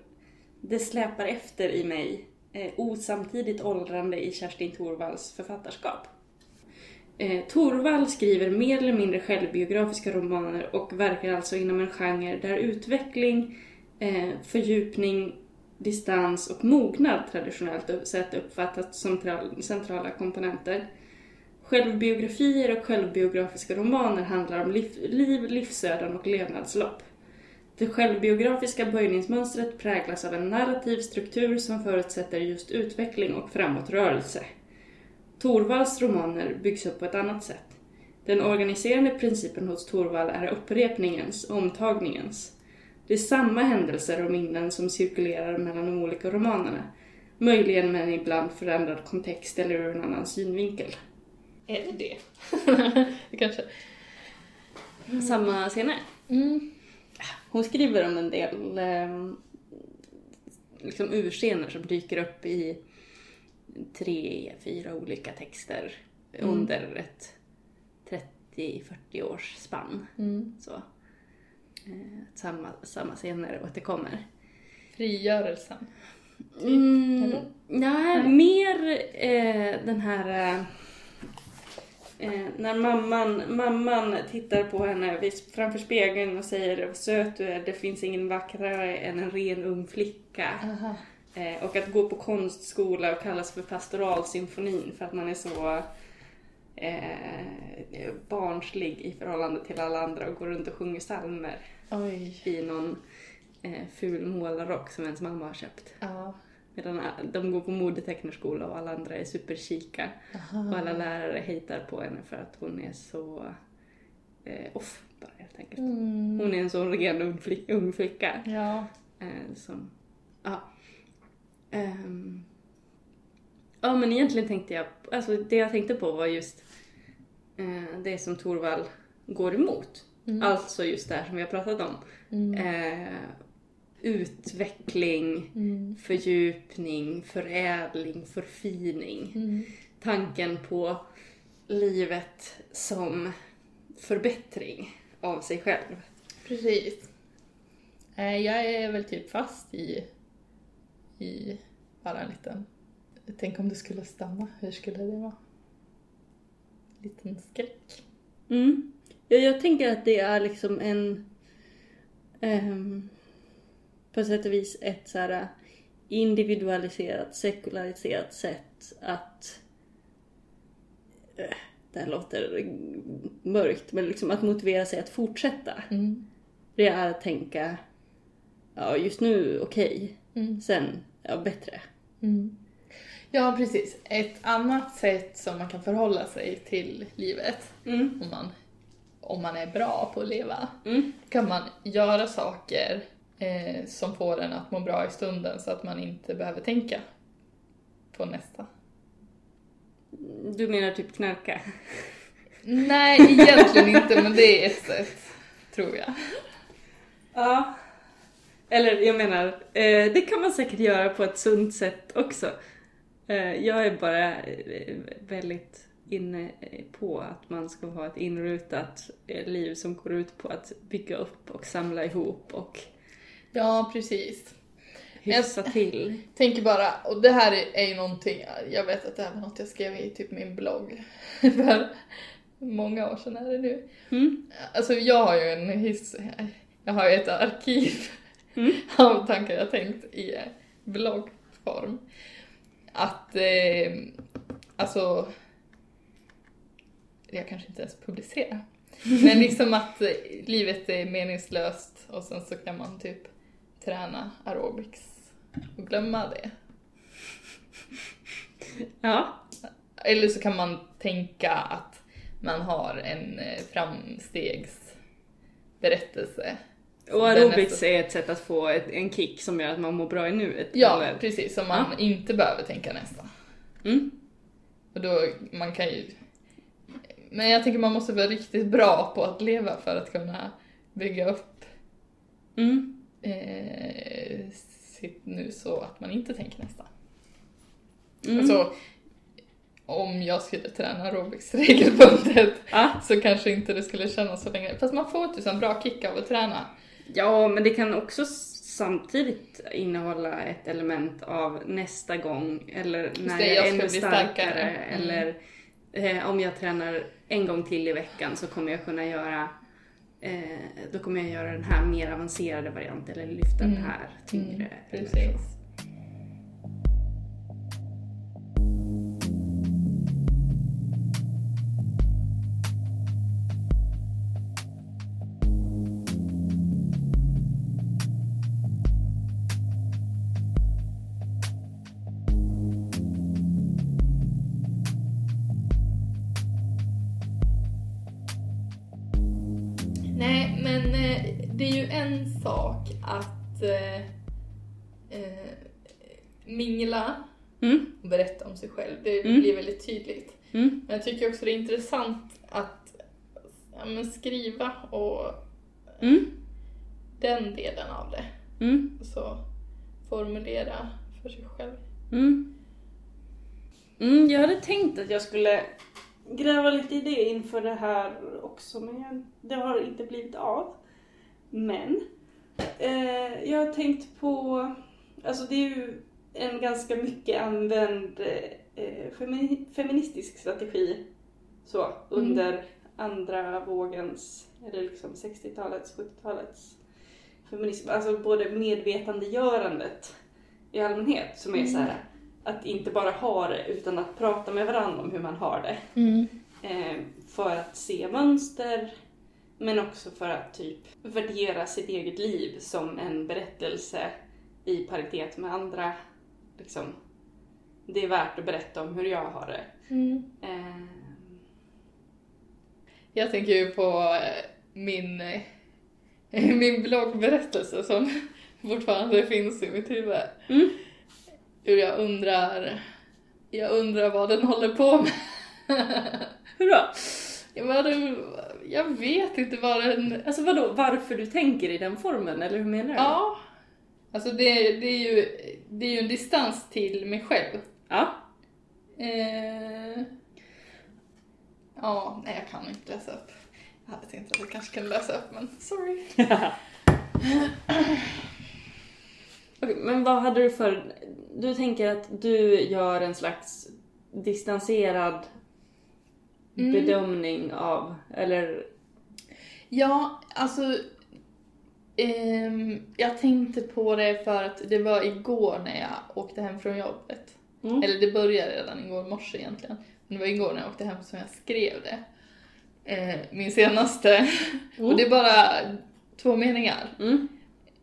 Det släpar efter i mig. Eh, osamtidigt åldrande i Kerstin Thorvalls författarskap. Eh, Thorvall skriver mer eller mindre självbiografiska romaner och verkar alltså inom en genre där utveckling, eh, fördjupning, distans och mognad traditionellt sett uppfattats som centrala komponenter. Självbiografier och självbiografiska romaner handlar om liv, liv livsöden och levnadslopp. Det självbiografiska böjningsmönstret präglas av en narrativ struktur som förutsätter just utveckling och framåtrörelse. Torvalds romaner byggs upp på ett annat sätt. Den organiserande principen hos Torvald är upprepningens, omtagningens. Det är samma händelser och minnen som cirkulerar mellan de olika romanerna. Möjligen med en ibland förändrad kontext eller ur en annan synvinkel. Är det det? det kanske... Samma scener. Mm. Hon skriver om en del eh, liksom urscener som dyker upp i tre, fyra olika texter Mm. under ett 30-40 års spann. Mm. Så. Eh, samma, samma scener återkommer. Frigörelsen. Mm, eller? nej, mer eh, den här... Eh, eh, när mamman, mamman tittar på henne framför spegeln och säger "Vad söt du är, det finns ingen vackrare än en ren ung flicka. Eh, och att gå på konstskola och kallas för pastoralsymfonin för att man är så eh, barnslig i förhållande till alla andra och går runt och sjunger psalmer Oj. i någon eh, ful målarrock som ens mamma har köpt. Ja. Medan de går på modetecknerskola och alla andra är superkika. Aha. Och alla lärare hatar på henne för att hon är så eh, off bara helt enkelt. Mm. Hon är en sån ren ung, flick, ung flicka. Ja. Eh, som, ja. Ehm. ja men egentligen tänkte jag, alltså det jag tänkte på var just eh, det som Torvald går emot. Mm. Alltså just det här som vi har pratat om. Mm. Eh, utveckling, Mm. fördjupning, förädling, förfining. Mm. Tanken på livet som förbättring av sig själv. Precis. Eh, Jag är väl typ fast i, i bara en liten... Tänk om det skulle stanna, hur skulle det vara? Liten skräck. Mm. Ja, jag tänker att det är liksom en... ehm, på sätt och vis ett så här individualiserat, sekulariserat sätt att... eh, det här låter mörkt, men liksom att motivera sig att fortsätta. Mm. Det är att tänka, ja just nu okej, Mm. sen ja bättre. Mm. Ja, precis. Ett annat sätt som man kan förhålla sig till livet, Mm. om man, om man är bra på att leva, Mm. kan man göra saker eh, som får en att må bra i stunden så att man inte behöver tänka på nästa. Du menar typ knarka? Nej, egentligen inte, men det är ett sätt, tror jag. Ja. Eller jag menar, eh, det kan man säkert göra på ett sunt sätt också. Eh, jag är bara eh, väldigt inne på att man ska ha ett inrutat eh, liv som går ut på att bygga upp och samla ihop och Ja, precis. hyfsa till. Tänker bara, och det här är- ju någonting, jag vet att det här var något jag skrev i typ min blogg för många år sedan är det nu. Mm. Alltså jag har ju en his, jag har ju ett arkiv Mm. av tankar jag tänkt i eh, bloggform. Att, eh, alltså, jag kanske inte ens publicerar. Men liksom att eh, livet är meningslöst och sen så kan man typ träna aerobics och glömma det. Ja. Eller så kan man tänka att man har en eh, framstegsberättelse. Och aerobics är ett sätt att få ett, en kick som gör att man mår bra i nuet. Ja, eller? precis. Som man Ja. inte behöver tänka nästa. Mm. Och då, man kan ju... Men jag tänker man måste vara riktigt bra på att leva för att kunna bygga upp Mm. eh, sitt nu så att man inte tänker nästa. Mm. Alltså, om jag skulle träna aerobics regelbundet Ja. så kanske inte det skulle kännas så länge. Fast man får ju en bra kick av att träna. ja, men det kan också samtidigt innehålla ett element av nästa gång eller när det, jag jag är ännu starkare. starkare. Mm. Eller eh, om jag tränar en gång till i veckan så kommer jag kunna göra eh, då kommer jag göra den här mer avancerade varianten eller lyfta den Mm. här tyngre. Mm, precis. Det Mm. blir väldigt tydligt. Mm. Men jag tycker också det är intressant att ja, men skriva och Mm. den delen av det. Mm. Så formulera för sig själv. Mm. Mm, jag hade tänkt att jag skulle gräva lite i det inför det här också, men jag, det har inte blivit av. Men eh, jag har tänkt på, alltså det är ju en ganska mycket använd eh, femi- feministisk strategi så under andra vågens, eller liksom 60-talets, 70-talets feminism, alltså både medvetandegörandet i allmänhet som är så här att inte bara ha det utan att prata med varandra om hur man har det. Eh, för att se mönster men också för att typ värdera sitt eget liv som en berättelse i paritet med andra. Liksom, det är värt att berätta om hur jag har det. Eh, Jag tänker ju på eh, min, eh, min bloggberättelse som fortfarande finns i mitt huvud. Mm. Hur jag undrar, jag undrar vad den håller på med. hur då? Jag vet inte vad den... Alltså vadå, varför du tänker i den formen eller hur menar du? Ja. Alltså det, det, är ju, det är ju en distans till mig själv. Ja. Eh, ja, nej jag kan inte läsa upp. Jag hade tänkt att jag kanske kunde läsa upp men sorry. Okej, men vad hade du för... Du tänker att du gör en slags distanserad Mm. bedömning av, eller... Ja, alltså. ehm, jag tänkte på det för att det var igår när jag åkte hem från jobbet. Mm. Eller det började redan igår morse egentligen. Men det var igår när jag åkte hem som jag skrev det. Eh, min senaste. Mm. Och det är bara två meningar. Mm.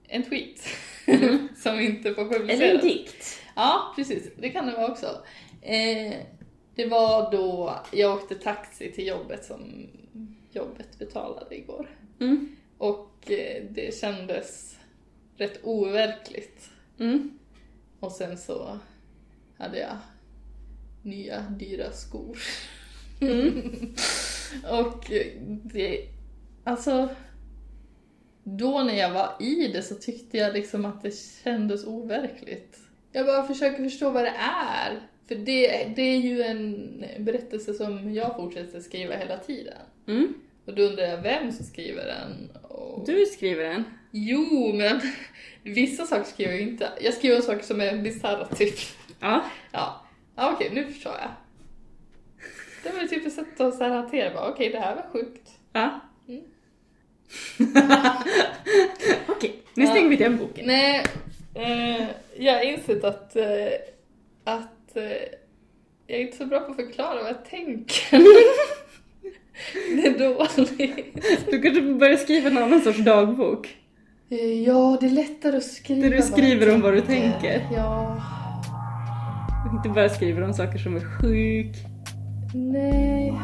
En tweet. Mm. som inte får publiceras. Eller en dikt. Ja, precis. Det kan det vara också. Eh, det var då jag åkte taxi till jobbet som jobbet betalade igår. Mm. Och eh, det kändes rätt overkligt. Mm. Och sen så hade jag nya dyra skor. och eh, det, alltså, då när jag var i det så tyckte jag liksom att det kändes overkligt. Jag bara försöker förstå vad det är. För det, det är ju en berättelse som jag fortsätter skriva hela tiden. Mm. Och då undrar jag vem som skriver den. Och... Du skriver den. Jo, men vissa saker skriver jag inte. Jag skriver saker som är bisarra typ. Ja. Ja, ja okej nu förstår jag. Det var typ ett sätt att så här hantera bara, okej det här var sjukt. Ja. Mm. Okej, nu Ja. stänger vi den boken. Nej, eh, jag har insett att, eh, att eh, jag är inte så bra på att förklara vad jag tänker. det är dåligt. Du kanske börjar skriva en annan sorts dagbok. Eh, Ja, det är lättare att skriva Där du skriver om vad du tänker. Ja, Inte bara skriver om saker som är sjuk. nej.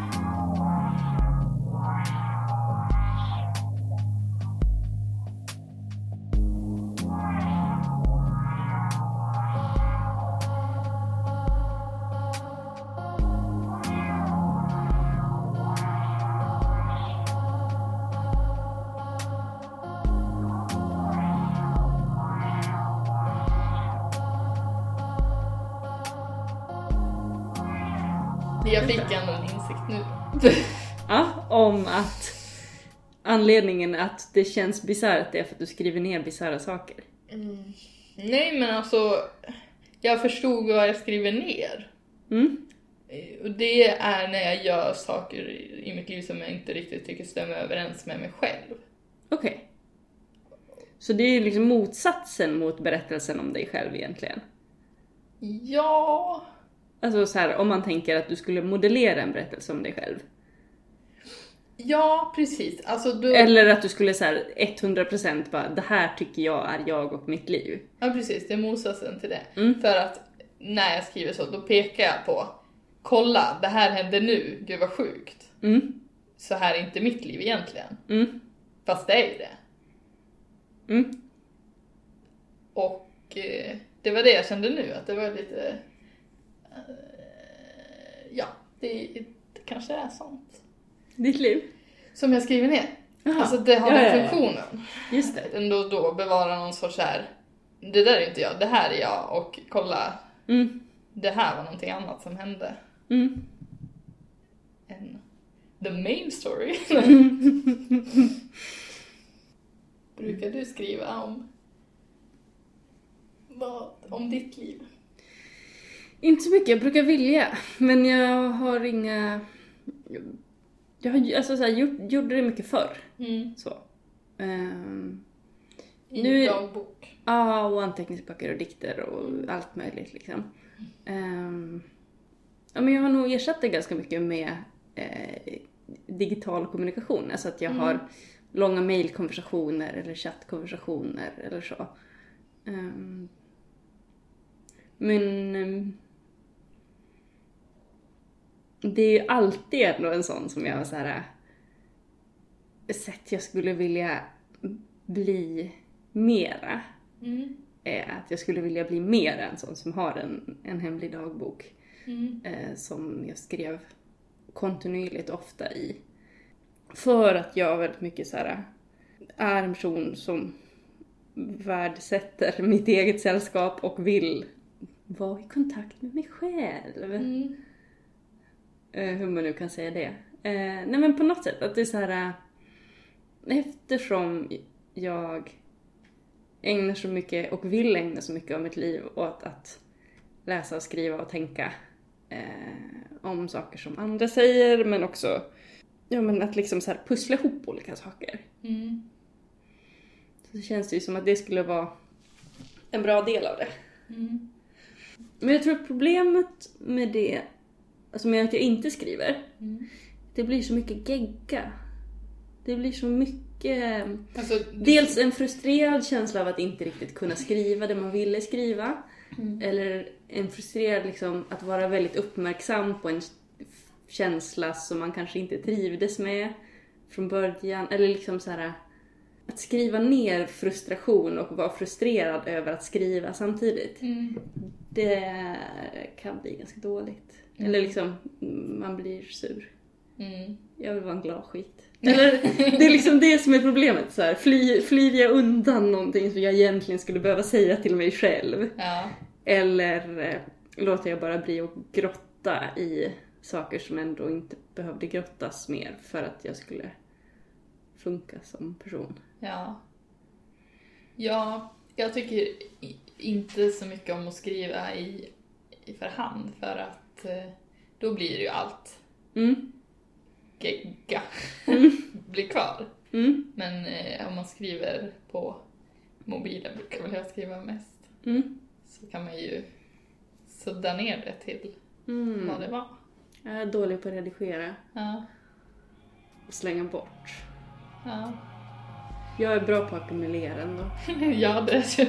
Jag fick en insikt nu. Ja, om att anledningen att det känns bisarrt är för att du skriver ner bisarra saker. Nej men alltså, jag förstod vad jag skriver ner. Mm. Eh, Och det är när jag gör saker i mitt liv som jag inte riktigt tycker stämmer överens med mig själv. Okej. Så det är ju liksom motsatsen mot berättelsen om dig själv egentligen. Ja, Alltså så här, om man tänker att du skulle modellera en berättelse om dig själv. ja precis. Alltså då, Eller att du skulle så här 100% bara, det här tycker jag är jag och mitt liv. Ja precis, det är motsatsen till det. Mm. För att när jag skriver så, då pekar jag på Kolla, det här hände nu, gud vad sjukt. Mm. Så här är inte mitt liv egentligen. Mm. Fast det är ju det. Mm. Och eh, det var det jag kände nu, att det var lite... Eh, ja, det, det kanske är sånt. Ditt liv? Som jag skriver ner. Jaha. Alltså det har Ja, den funktionen. Just det. Ändå då bevara någon sorts här. Det där är inte jag, det här är jag och kolla, Mm. det här var någonting annat som hände. Mm. Än the main story. Brukar du skriva om vad, om ditt liv? Inte så mycket, jag brukar vilja. Men jag har inga... Jag har alltså så här, gjort, gjorde det mycket förr. Mm. Så. Ehm, I Nu- dagbok. Ja, och anteckningsböcker och dikter och allt möjligt liksom. Ehm, ja, men jag har nog ersatt det ganska mycket med eh, digital kommunikation. Alltså att jag Mm. har långa mejlkonversationer eller chattkonversationer eller så. Ehm, men det är ju alltid ändå en sån som jag har så här eh, sett jag skulle vilja bli mera Mm. är att jag skulle vilja bli mer en sån som har en, en hemlig dagbok Mm. eh, som jag skrev kontinuerligt ofta i. För att jag väldigt mycket så här är en person som värdesätter mitt eget sällskap och vill vara i kontakt med mig själv. Mm. Eh, hur man nu kan säga det. Eh, nej men på något sätt att det är så här. eh, Eftersom jag ägnar så mycket och vill ägna så mycket av mitt liv åt att läsa och skriva och tänka eh, om saker som andra säger men också ja, men att liksom så här pussla ihop olika saker. Mm. Så det känns ju som att det skulle vara en bra del av det. Mm. Men jag tror att problemet med det, alltså med att jag inte skriver, Mm. det blir så mycket gegga. Det blir så mycket... Alltså, Dels en frustrerad känsla av att inte riktigt kunna skriva det man ville skriva. Mm. Eller en frustrerad liksom att vara väldigt uppmärksam på en känsla som man kanske inte trivdes med från början. Eller liksom så här att skriva ner frustration och vara frustrerad över att skriva samtidigt. Mm. Det kan bli ganska dåligt. Eller liksom, man blir sur. Mm. Jag vill vara en glad skit. Eller, det är liksom det som är problemet. Så här, fly, flyr jag undan någonting som jag egentligen skulle behöva säga till mig själv? Ja. Eller eh, låter jag bara bli och grotta i saker som ändå inte behövde grottas mer för att jag skulle funka som person? Ja. Ja, jag tycker inte så mycket om att skriva i, i för hand för att eh, då blir ju allt Mm. gegga Mm. blir kvar. Mm. Men eh, om man skriver på mobilen brukar väl jag skriva mest. Mm. Så kan man ju sudda ner det till Mm. vad det var. Jag är dålig på att redigera Ja, och slänga bort. ja. Jag är bra på att ackumulera ändå. ja det,